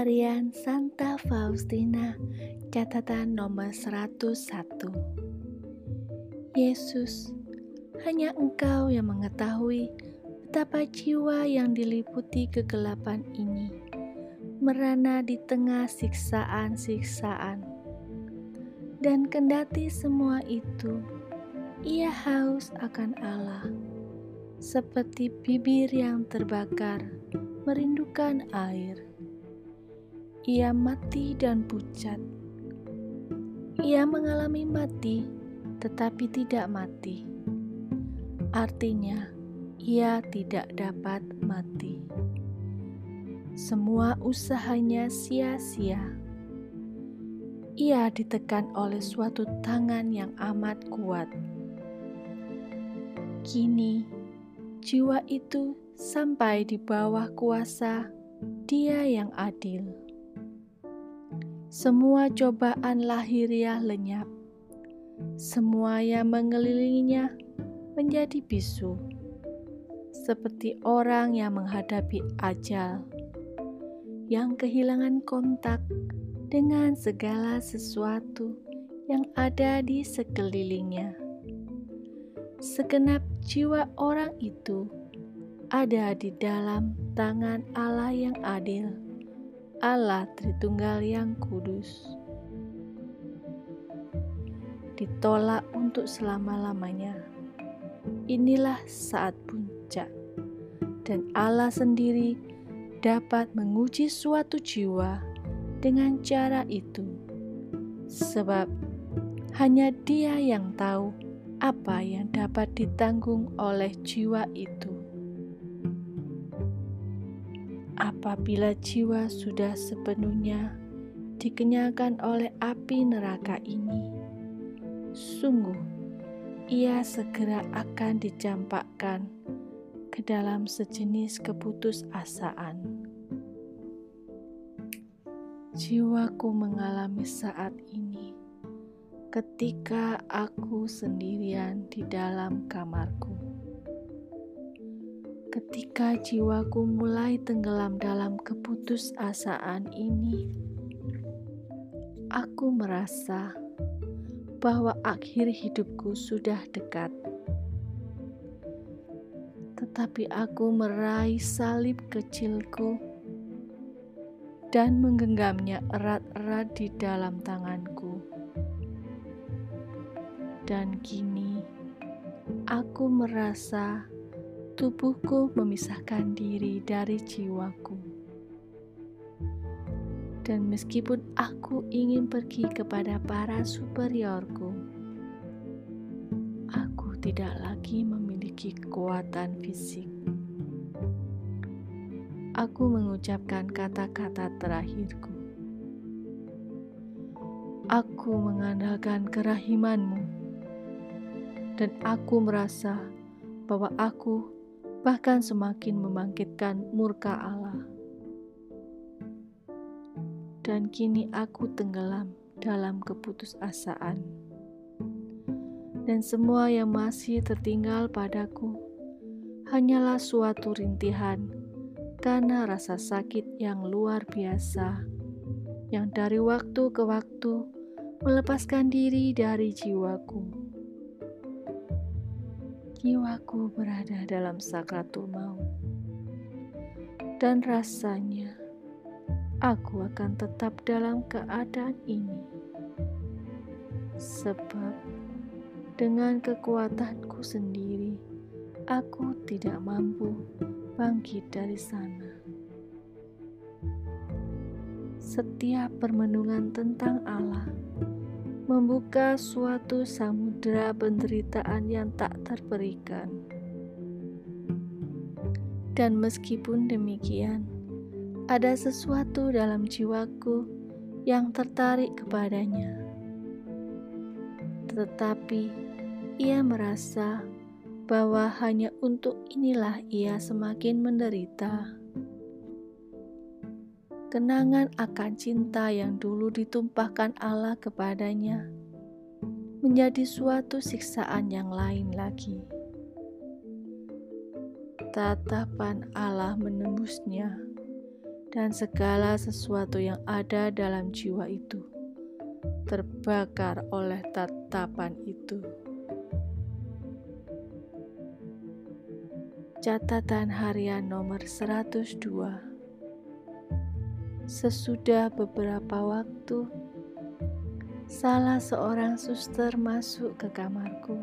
Harian Santa Faustina Catatan nomor 101 Yesus, hanya engkau yang mengetahui betapa jiwa yang diliputi kegelapan ini merana di tengah siksaan-siksaan. Dan kendati semua itu, ia haus akan Allah, seperti bibir yang terbakar merindukan air ia mati dan pucat. Ia mengalami mati, tetapi tidak mati. Artinya, ia tidak dapat mati. Semua usahanya sia-sia. Ia ditekan oleh suatu tangan yang amat kuat. Kini, jiwa itu sampai di bawah kuasa Dia yang adil. Semua cobaan lahiriah lenyap. Semua yang mengelilinginya menjadi bisu, seperti orang yang menghadapi ajal, yang kehilangan kontak dengan segala sesuatu yang ada di sekelilingnya. Segenap jiwa orang itu ada di dalam tangan Allah yang adil Allah Tritunggal yang kudus. Ditolak untuk selama-lamanya. Inilah saat puncak. Dan Allah sendiri dapat menguji suatu jiwa dengan cara itu. Sebab hanya dia yang tahu apa yang dapat ditanggung oleh jiwa itu. Apabila jiwa sudah sepenuhnya dikenyangkan oleh api neraka ini. Sungguh, ia segera akan dicampakkan ke dalam sejenis keputusasaan. Jiwaku mengalami saat ini ketika aku sendirian di dalam kamarku. Ketika jiwaku mulai tenggelam dalam keputusasaan ini, aku merasa bahwa akhir hidupku sudah dekat. Tetapi aku meraih salib kecilku dan menggenggamnya erat-erat di dalam tanganku. Dan kini aku merasa tubuhku memisahkan diri dari jiwaku. Dan meskipun aku ingin pergi kepada para superiorku, aku tidak lagi memiliki kekuatan fisik. Aku mengucapkan kata-kata terakhirku. Aku mengandalkan kerahimanmu, dan aku merasa bahwa aku bahkan semakin membangkitkan murka Allah. Dan kini aku tenggelam dalam keputusasaan. Dan semua yang masih tertinggal padaku hanyalah suatu rintihan karena rasa sakit yang luar biasa yang dari waktu ke waktu melepaskan diri dari jiwaku jiwaku berada dalam sakratul maut, dan rasanya aku akan tetap dalam keadaan ini, sebab dengan kekuatanku sendiri aku tidak mampu bangkit dari sana. Setiap permenungan tentang Allah membuka suatu samudera penderitaan yang tak terberikan. Dan meskipun demikian, ada sesuatu dalam jiwaku yang tertarik kepadanya. Tetapi ia merasa bahwa hanya untuk inilah ia semakin menderita kenangan akan cinta yang dulu ditumpahkan Allah kepadanya menjadi suatu siksaan yang lain lagi. Tatapan Allah menembusnya dan segala sesuatu yang ada dalam jiwa itu terbakar oleh tatapan itu. Catatan harian nomor 102 Sesudah beberapa waktu, salah seorang suster masuk ke kamarku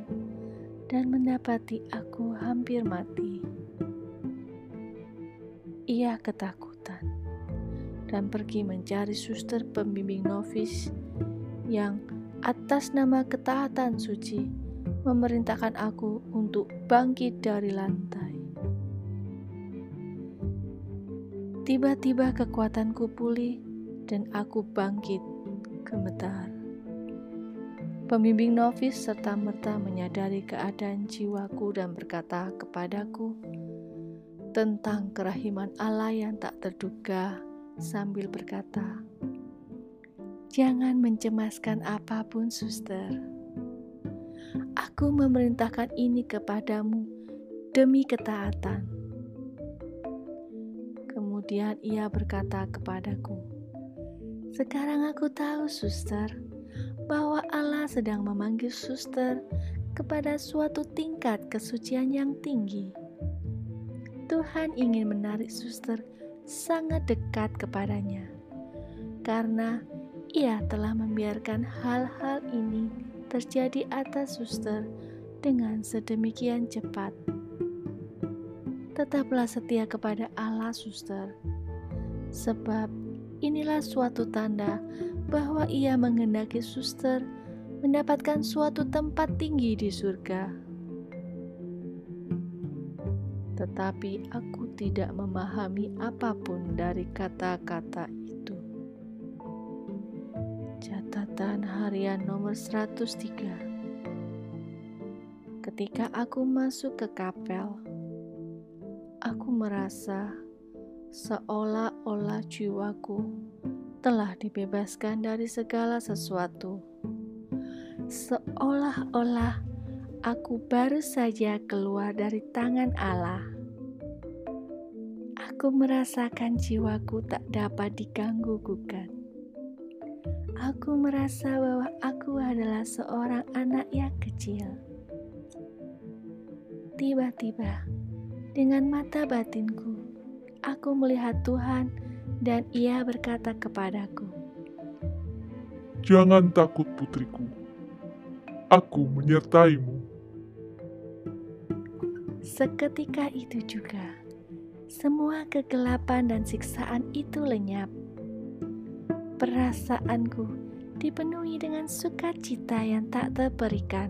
dan mendapati aku hampir mati. Ia ketakutan dan pergi mencari suster pembimbing novis yang atas nama ketaatan suci memerintahkan aku untuk bangkit dari lantai. Tiba-tiba kekuatanku pulih dan aku bangkit gemetar. Pembimbing novis serta merta menyadari keadaan jiwaku dan berkata kepadaku tentang kerahiman Allah yang tak terduga sambil berkata, Jangan mencemaskan apa pun, suster. Aku memerintahkan ini kepadamu demi ketaatan. Kemudian ia berkata kepadaku, "Sekarang aku tahu, suster, bahwa Allah sedang memanggil suster kepada suatu tingkat kesucian yang tinggi. Tuhan ingin menarik suster sangat dekat kepadanya, karena ia telah membiarkan hal-hal ini terjadi atas suster dengan sedemikian cepat. Tetaplah setia kepada Allah, suster, sebab inilah suatu tanda bahwa ia mengendaki suster mendapatkan suatu tempat tinggi di surga. Tetapi aku tidak memahami apa pun dari kata-kata itu. Catatan harian nomor 103 Ketika aku masuk ke kapel, aku merasa seolah-olah jiwaku telah dibebaskan dari segala sesuatu. Seolah-olah aku baru saja keluar dari tangan Allah. Aku merasakan jiwaku tak dapat diganggu-gugat aku merasa bahwa aku adalah seorang anak yang kecil. Tiba-tiba, dengan mata batinku, aku melihat Tuhan dan ia berkata kepadaku, Jangan takut putriku, aku menyertaimu. Seketika itu juga, semua kegelapan dan siksaan itu lenyap perasaanku dipenuhi dengan sukacita yang tak terberikan,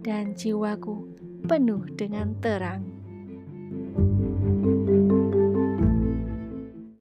dan jiwaku penuh dengan terang.